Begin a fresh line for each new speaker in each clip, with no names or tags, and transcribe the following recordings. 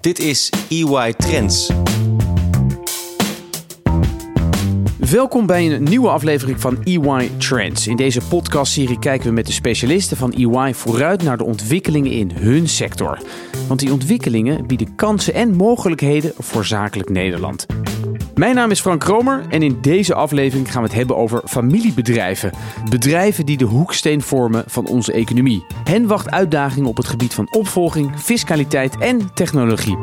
Dit is EY Trends.
Welkom bij een nieuwe aflevering van EY Trends. In deze podcastserie kijken we met de specialisten van EY vooruit naar de ontwikkelingen in hun sector. Want die ontwikkelingen bieden kansen en mogelijkheden voor zakelijk Nederland. Mijn naam is Frank Kromer en in deze aflevering gaan we het hebben over familiebedrijven. Bedrijven die de hoeksteen vormen van onze economie. Hen wacht uitdagingen op het gebied van opvolging, fiscaliteit en technologie.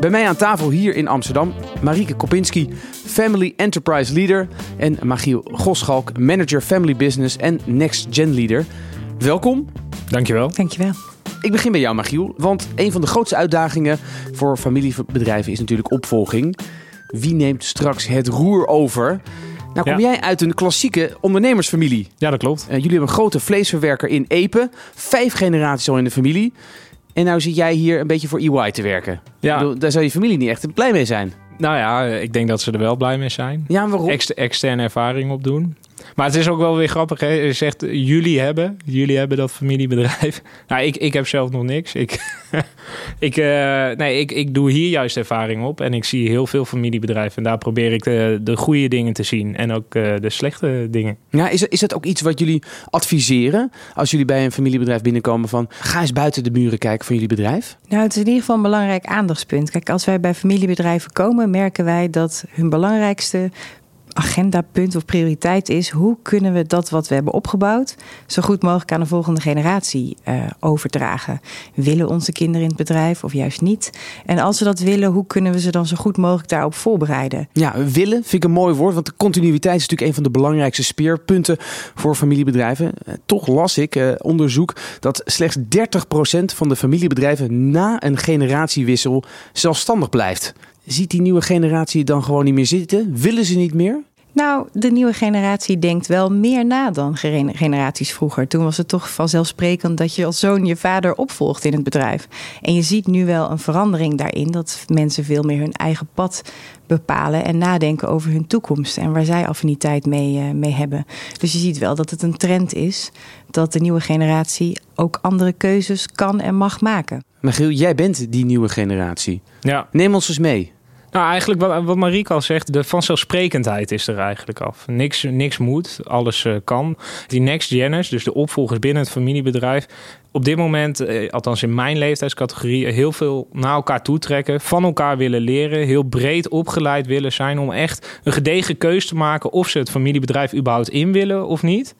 Bij mij aan tafel hier in Amsterdam, Marieke Kopinski, Family Enterprise Leader. En Magiel Goschalk, Manager Family Business en Next Gen Leader. Welkom.
Dankjewel.
Dankjewel.
Ik begin bij jou, Magiel. Want een van de grootste uitdagingen voor familiebedrijven is natuurlijk opvolging. Wie neemt straks het roer over? Nou kom
Ja.
jij uit een klassieke ondernemersfamilie.
Ja, dat klopt.
Eh, jullie hebben een grote vleesverwerker in Epe. Vijf generaties al in de familie. En nou zit jij hier een beetje voor EY te werken.
Ja.
Bedoel, daar zou je familie niet echt blij mee zijn.
Nou ja, ik denk dat ze er wel blij mee zijn.
Ja, waarom?
Ex externe ervaring opdoen. Maar het is ook wel weer grappig. Hè? Je zegt, jullie hebben, jullie hebben dat familiebedrijf. Nou, ik, ik heb zelf nog niks. Ik, ik, eh, nee, ik, ik doe hier juist ervaring op. En ik zie heel veel familiebedrijven. En daar probeer ik de, de goede dingen te zien. En ook eh, de slechte dingen.
Ja, is, is dat ook iets wat jullie adviseren als jullie bij een familiebedrijf binnenkomen van ga eens buiten de muren kijken van jullie bedrijf?
Nou, het is in ieder geval een belangrijk aandachtspunt. Kijk, als wij bij familiebedrijven komen, merken wij dat hun belangrijkste agendapunt of prioriteit is: hoe kunnen we dat wat we hebben opgebouwd zo goed mogelijk aan de volgende generatie eh, overdragen? Willen onze kinderen in het bedrijf of juist niet? En als ze dat willen, hoe kunnen we ze dan zo goed mogelijk daarop voorbereiden?
Ja, willen vind ik een mooi woord, want de continuïteit is natuurlijk een van de belangrijkste speerpunten voor familiebedrijven. Eh, Toch las ik eh, onderzoek dat slechts 30% van de familiebedrijven na een generatiewissel zelfstandig blijft. Ziet die nieuwe generatie dan gewoon niet meer zitten? Willen ze niet meer?
Nou, de nieuwe generatie denkt wel meer na dan generaties vroeger. Toen was het toch vanzelfsprekend dat je als zoon je vader opvolgt in het bedrijf. En je ziet nu wel een verandering daarin dat mensen veel meer hun eigen pad bepalen en nadenken over hun toekomst en waar zij affiniteit mee, eh, mee hebben. Dus je ziet wel dat het een trend is dat de nieuwe generatie ook andere keuzes kan en mag maken.
Michiel, jij bent die nieuwe generatie.
Ja.
Neem ons eens mee.
Nou, eigenlijk wat, wat Marieke al zegt, de vanzelfsprekendheid is er eigenlijk af. Niks, niks moet, alles eh, kan. Die next geners, dus de opvolgers binnen het familiebedrijf, op dit moment, eh, althans in mijn leeftijdscategorie, heel veel naar elkaar toetrekken, van elkaar willen leren, heel breed opgeleid willen zijn om echt een gedegen keus te maken of ze het familiebedrijf überhaupt in willen of niet.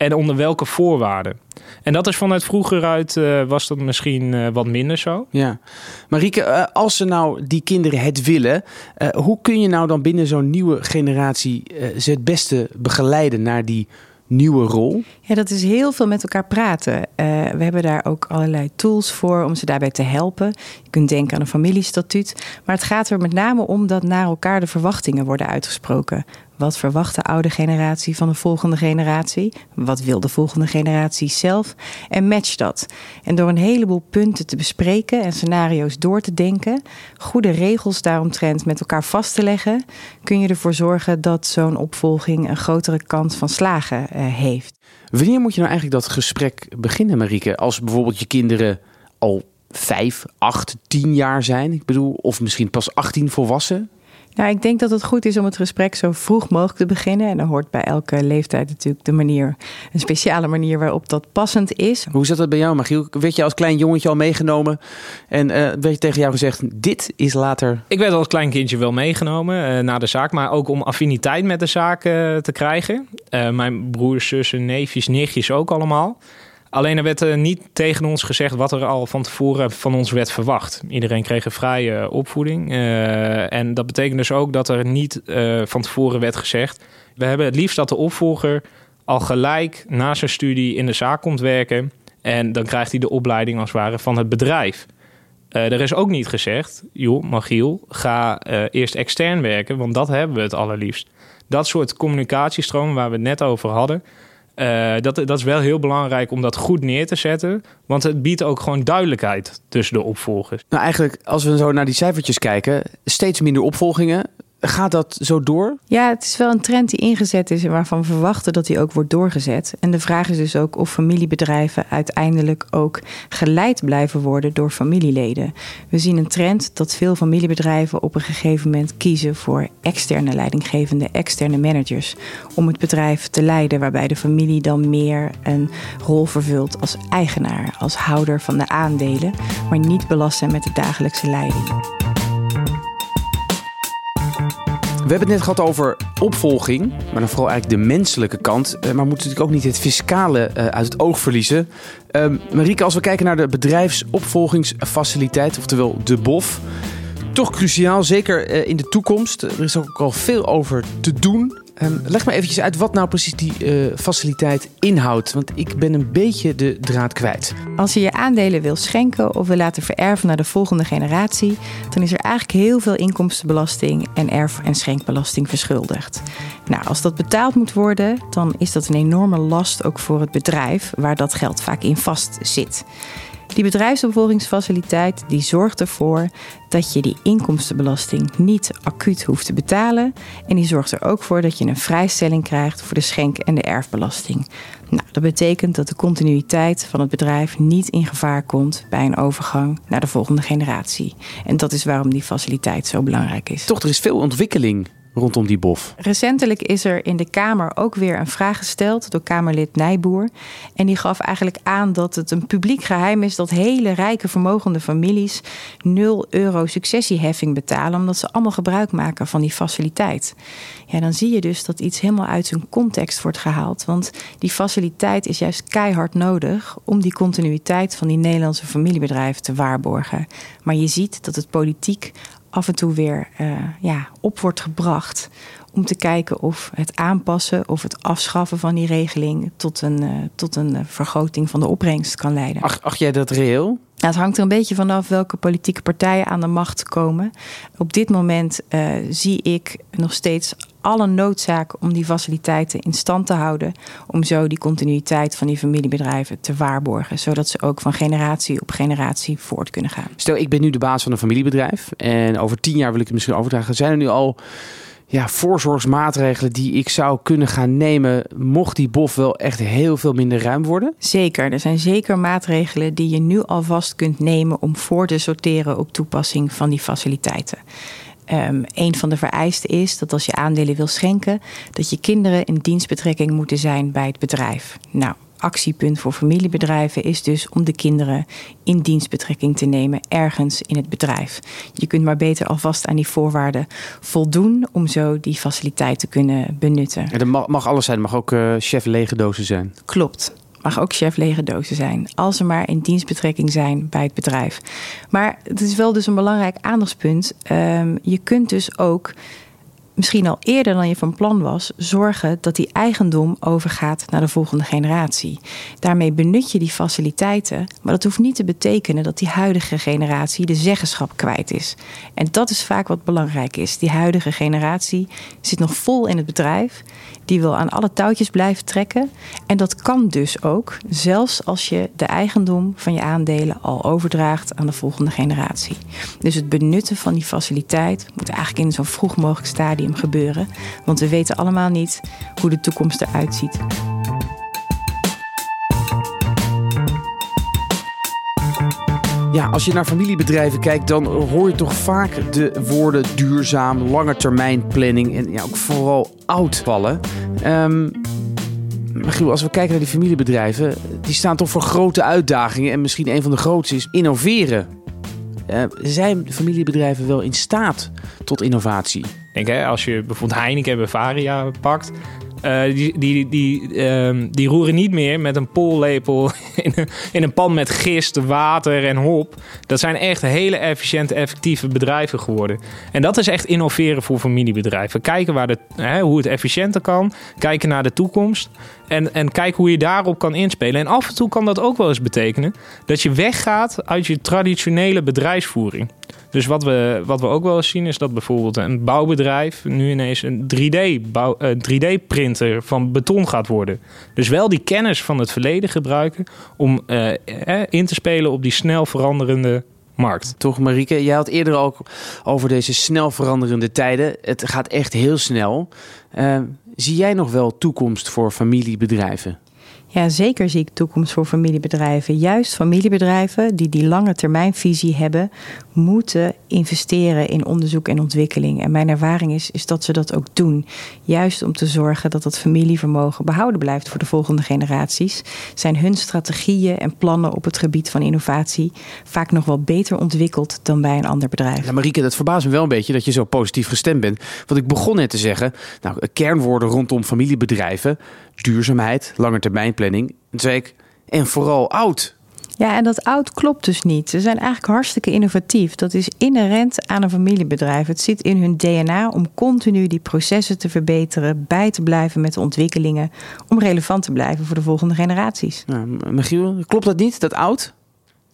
En onder welke voorwaarden. En dat is vanuit vroeger uit, eh, was dat misschien eh, wat minder zo.
Ja. Marieke, eh, als ze nou die kinderen het willen, eh, hoe kun je nou dan binnen zo'n nieuwe generatie eh, ze het beste begeleiden naar die nieuwe rol?
Ja, dat is heel veel met elkaar praten. Eh, we hebben daar ook allerlei tools voor om ze daarbij te helpen. Je kunt denken aan een familiestatuut. Maar het gaat er met name om dat naar elkaar de verwachtingen worden uitgesproken. Wat verwacht de oude generatie van de volgende generatie? Wat wil de volgende generatie zelf? En match dat. En door een heleboel punten te bespreken en scenario's door te denken, goede regels daaromtrent met elkaar vast te leggen, kun je ervoor zorgen dat zo'n opvolging een grotere kans van slagen eh, heeft.
Wanneer moet je nou eigenlijk dat gesprek beginnen, Marieke? Als bijvoorbeeld je kinderen al vijf, acht, tien jaar zijn. Ik bedoel, of misschien pas 18 volwassen.
Nou, ik denk dat het goed is om het gesprek zo vroeg mogelijk te beginnen. En dan hoort bij elke leeftijd natuurlijk de manier, een speciale manier waarop dat passend is.
Hoe zat dat bij jou, Magiel? Werd je als klein jongetje al meegenomen en eh, werd je tegen jou gezegd: dit is later.
Ik werd als klein kindje wel meegenomen eh, naar de zaak, maar ook om affiniteit met de zaak eh, te krijgen. Eh, mijn broers, zussen, neefjes, nichtjes ook allemaal. Alleen er werd eh, niet tegen ons gezegd wat er al van tevoren van ons werd verwacht. Iedereen kreeg een vrije eh, opvoeding. Eh, en dat betekent dus ook dat er niet van tevoren werd gezegd... we hebben het liefst dat de opvolger al gelijk na zijn studie in de zaak komt werken... en dan krijgt hij de opleiding als het ware van het bedrijf. Er is ook niet gezegd, joh, Magiel, ga eerst extern werken, want dat hebben we het allerliefst. Dat soort communicatiestromen waar we het net over hadden, eh, dat, dat is wel heel belangrijk om dat goed neer te zetten. Want het biedt ook gewoon duidelijkheid tussen de opvolgers.
Nou, eigenlijk, als we zo naar die cijfertjes kijken, steeds minder opvolgingen. Gaat dat zo door?
Ja, het is wel een trend die ingezet is en waarvan we verwachten dat die ook wordt doorgezet. En de vraag is dus ook of familiebedrijven uiteindelijk ook geleid blijven worden door familieleden. We zien een trend dat veel familiebedrijven op een gegeven moment kiezen voor externe leidinggevende, externe managers om het bedrijf te leiden, waarbij de familie dan meer een rol vervult als eigenaar, als houder van de aandelen, maar niet belast zijn met de dagelijkse leiding.
Hebben het net gehad over opvolging, maar dan vooral eigenlijk de menselijke kant. Eh, maar we moeten natuurlijk ook niet het fiscale eh, uit het oog verliezen. Uh, Marieke, als we kijken naar de bedrijfsopvolgingsfaciliteit, oftewel de BOF. Toch cruciaal, zeker eh, in de toekomst. Er is ook al veel over te doen. Ehm, leg me eventjes uit wat nou precies die uh, faciliteit inhoudt. Want ik ben een beetje de draad kwijt.
Als je je aandelen wil schenken of wil laten vererven naar de volgende generatie, dan is er eigenlijk heel veel inkomstenbelasting en erf- en schenkbelasting verschuldigd. Nou, als dat betaald moet worden, dan is dat een enorme last ook voor het bedrijf waar dat geld vaak in vast zit. Die bedrijfsopvolgingsfaciliteit die zorgt ervoor dat je die inkomstenbelasting niet acuut hoeft te betalen. En die zorgt er ook voor dat je een vrijstelling krijgt voor de schenk- en de erfbelasting. Nou, dat betekent dat de continuïteit van het bedrijf niet in gevaar komt bij een overgang naar de volgende generatie. En dat is waarom die faciliteit zo belangrijk is.
Toch, er is veel ontwikkeling rondom die BOF.
Recentelijk is er in de Kamer ook weer een vraag gesteld door Kamerlid Nijboer. En die gaf eigenlijk aan dat het een publiek geheim is dat hele rijke vermogende families 0 euro successieheffing betalen, omdat ze allemaal gebruik maken van die faciliteit. Ja, dan zie je dus dat iets helemaal uit zijn context wordt gehaald. Want die faciliteit is juist keihard nodig om die continuïteit van die Nederlandse familiebedrijven te waarborgen. Maar je ziet dat het politiek af en toe weer uh, ja, op wordt gebracht. Om te kijken of het aanpassen of het afschaffen van die regeling tot een, uh, tot een eh, vergroting van de opbrengst kan leiden.
Ach, acht jij dat reëel?
Nou, het hangt er een beetje vanaf welke politieke partijen aan de macht komen. Op dit moment uh, zie ik nog steeds alle noodzaak om die faciliteiten in stand te houden. Om zo die continuïteit van die familiebedrijven te waarborgen. Zodat ze ook van generatie op generatie voort kunnen gaan.
Stel, ik ben nu de baas van een familiebedrijf. En over tien jaar wil ik het misschien overdragen. Zijn er nu al ja, voorzorgsmaatregelen die ik zou kunnen gaan nemen, mocht die bof wel echt heel veel minder ruim worden?
Zeker, er zijn zeker maatregelen die je nu alvast kunt nemen om voor te sorteren op toepassing van die faciliteiten. Um, een van de vereisten is dat als je aandelen wil schenken, dat je kinderen in dienstbetrekking moeten zijn bij het bedrijf. Nou, actiepunt voor familiebedrijven is dus om de kinderen in dienstbetrekking te nemen ergens in het bedrijf. Je kunt maar beter alvast aan die voorwaarden voldoen om zo die faciliteit te kunnen benutten.
En dat mag, mag alles zijn, mag ook uh, chef lege dozen zijn.
Klopt mag ook chef lege dozen zijn. Als ze maar in dienstbetrekking zijn bij het bedrijf. Maar het is wel dus een belangrijk aandachtspunt. Um, je kunt dus ook misschien al eerder dan je van plan was, zorgen dat die eigendom overgaat naar de volgende generatie. Daarmee benut je die faciliteiten, maar dat hoeft niet te betekenen dat die huidige generatie de zeggenschap kwijt is. En dat is vaak wat belangrijk is. Die huidige generatie zit nog vol in het bedrijf, die wil aan alle touwtjes blijven trekken. En dat kan dus ook, zelfs als je de eigendom van je aandelen al overdraagt aan de volgende generatie. Dus het benutten van die faciliteit moet eigenlijk in zo'n vroeg mogelijk stadium gebeuren. Want we weten allemaal niet hoe de toekomst eruit ziet.
Ja, als je naar familiebedrijven kijkt, dan hoor je toch vaak de woorden duurzaam, lange termijn planning en ja, ook vooral oud vallen. Giel, als we kijken naar die familiebedrijven, die staan toch voor grote uitdagingen. En misschien een van de grootste is innoveren. Uh, zijn familiebedrijven wel in staat tot innovatie?
Denk, hè, als je bijvoorbeeld Heineken en Bavaria pakt, uh, die, die, die, uh, die roeren niet meer met een pollepel in een, in een pan met gist, water en hop. Dat zijn echt hele efficiënte, effectieve bedrijven geworden. En dat is echt innoveren voor familiebedrijven. Kijken waar de, hè, hoe het efficiënter kan. Kijken naar de toekomst. En, en kijken hoe je daarop kan inspelen. En af en toe kan dat ook wel eens betekenen dat je weggaat uit je traditionele bedrijfsvoering. Dus wat we, wat we ook wel eens zien is dat bijvoorbeeld een bouwbedrijf nu ineens een 3D-printer uh, 3D van beton gaat worden. Dus wel die kennis van het verleden gebruiken om uh, in te spelen op die snel veranderende markt.
Toch, Marieke? Jij had eerder ook over deze snel veranderende tijden. Het gaat echt heel snel. Zie jij nog wel toekomst voor familiebedrijven?
Ja, zeker zie ik toekomst voor familiebedrijven. Juist familiebedrijven die die lange termijnvisie hebben, moeten investeren in onderzoek en ontwikkeling. En mijn ervaring is, is dat ze dat ook doen. Juist om te zorgen dat dat familievermogen behouden blijft voor de volgende generaties, zijn hun strategieën en plannen op het gebied van innovatie vaak nog wel beter ontwikkeld dan bij een ander bedrijf.
Ja, Marieke, dat verbaast me wel een beetje dat je zo positief gestemd bent. Want ik begon net te zeggen, nou, kernwoorden rondom familiebedrijven, duurzaamheid, langetermijnplanning. En en vooral oud.
Ja, en dat oud klopt dus niet. Ze zijn eigenlijk hartstikke innovatief. Dat is inherent aan een familiebedrijf. Het zit in hun DNA om continu die processen te verbeteren, bij te blijven met de ontwikkelingen, om relevant te blijven voor de volgende generaties.
Ja, Michiel, klopt dat niet, dat oud?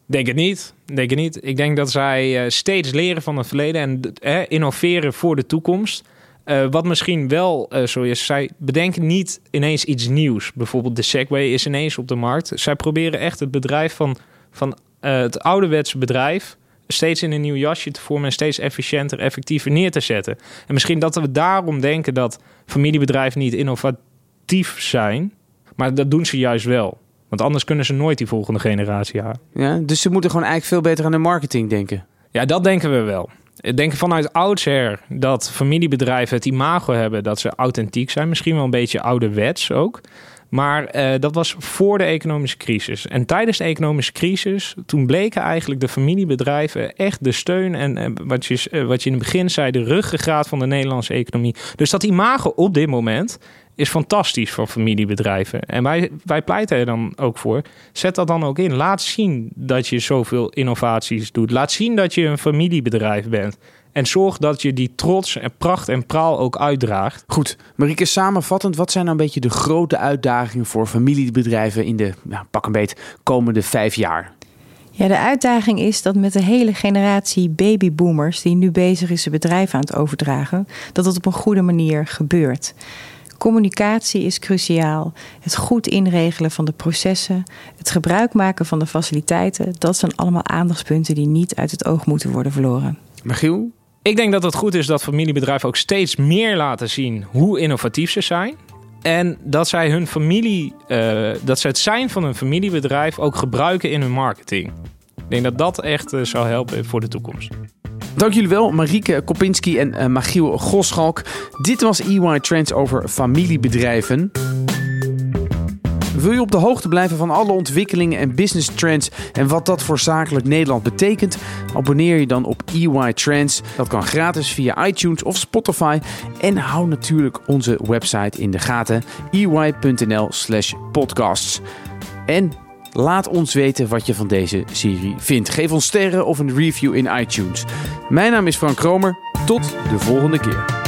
Denk het niet. Denk het niet. Ik denk dat zij eh, steeds leren van het verleden en eh, innoveren voor de toekomst. Uh, wat misschien wel uh, zo is, zij bedenken niet ineens iets nieuws. Bijvoorbeeld de Segway is ineens op de markt. Zij proberen echt het bedrijf van, van uh, het ouderwetse bedrijf steeds in een nieuw jasje te vormen en steeds efficiënter, effectiever neer te zetten. En misschien dat we daarom denken dat familiebedrijven niet innovatief zijn, maar dat doen ze juist wel. Want anders kunnen ze nooit die volgende generatie halen.
Ja, dus ze moeten gewoon eigenlijk veel beter aan de marketing denken.
Ja, dat denken we wel. Ik denk vanuit oudsher dat familiebedrijven het imago hebben dat ze authentiek zijn. Misschien wel een beetje ouderwets ook. Maar uh, dat was voor de economische crisis. En tijdens de economische crisis, toen bleken eigenlijk de familiebedrijven echt de steun en uh, wat, je, uh, wat je in het begin zei, de ruggengraat van de Nederlandse economie. Dus dat imago op dit moment is fantastisch voor familiebedrijven. En wij, wij pleiten er dan ook voor. Zet dat dan ook in. Laat zien dat je zoveel innovaties doet. Laat zien dat je een familiebedrijf bent. En zorg dat je die trots en pracht en praal ook uitdraagt.
Goed, Marieke, samenvattend, wat zijn nou een beetje de grote uitdagingen voor familiebedrijven in de ja, pak een beet komende vijf jaar?
Ja, de uitdaging is dat met de hele generatie babyboomers die nu bezig is een bedrijf aan het overdragen, dat dat op een goede manier gebeurt. Communicatie is cruciaal. Het goed inregelen van de processen, het gebruik maken van de faciliteiten, dat zijn allemaal aandachtspunten die niet uit het oog moeten worden verloren.
Michiel?
Ik denk dat het goed is dat familiebedrijven ook steeds meer laten zien hoe innovatief ze zijn. En dat zij hun familie, uh, dat zij het zijn van een familiebedrijf ook gebruiken in hun marketing. Ik denk dat dat echt uh, zou helpen voor de toekomst.
Dank jullie wel, Marieke Kopinski en uh, Magiel Goschalk. Dit was EY Trends over familiebedrijven. Wil je op de hoogte blijven van alle ontwikkelingen en business trends en wat dat voor zakelijk Nederland betekent? Abonneer je dan op EY Trends. Dat kan gratis via iTunes of Spotify. En hou natuurlijk onze website in de gaten: ey.nl/podcasts. En Laat ons weten wat je van deze serie vindt. Geef ons sterren of een review in iTunes. Mijn naam is Frank Kromer. Tot de volgende keer.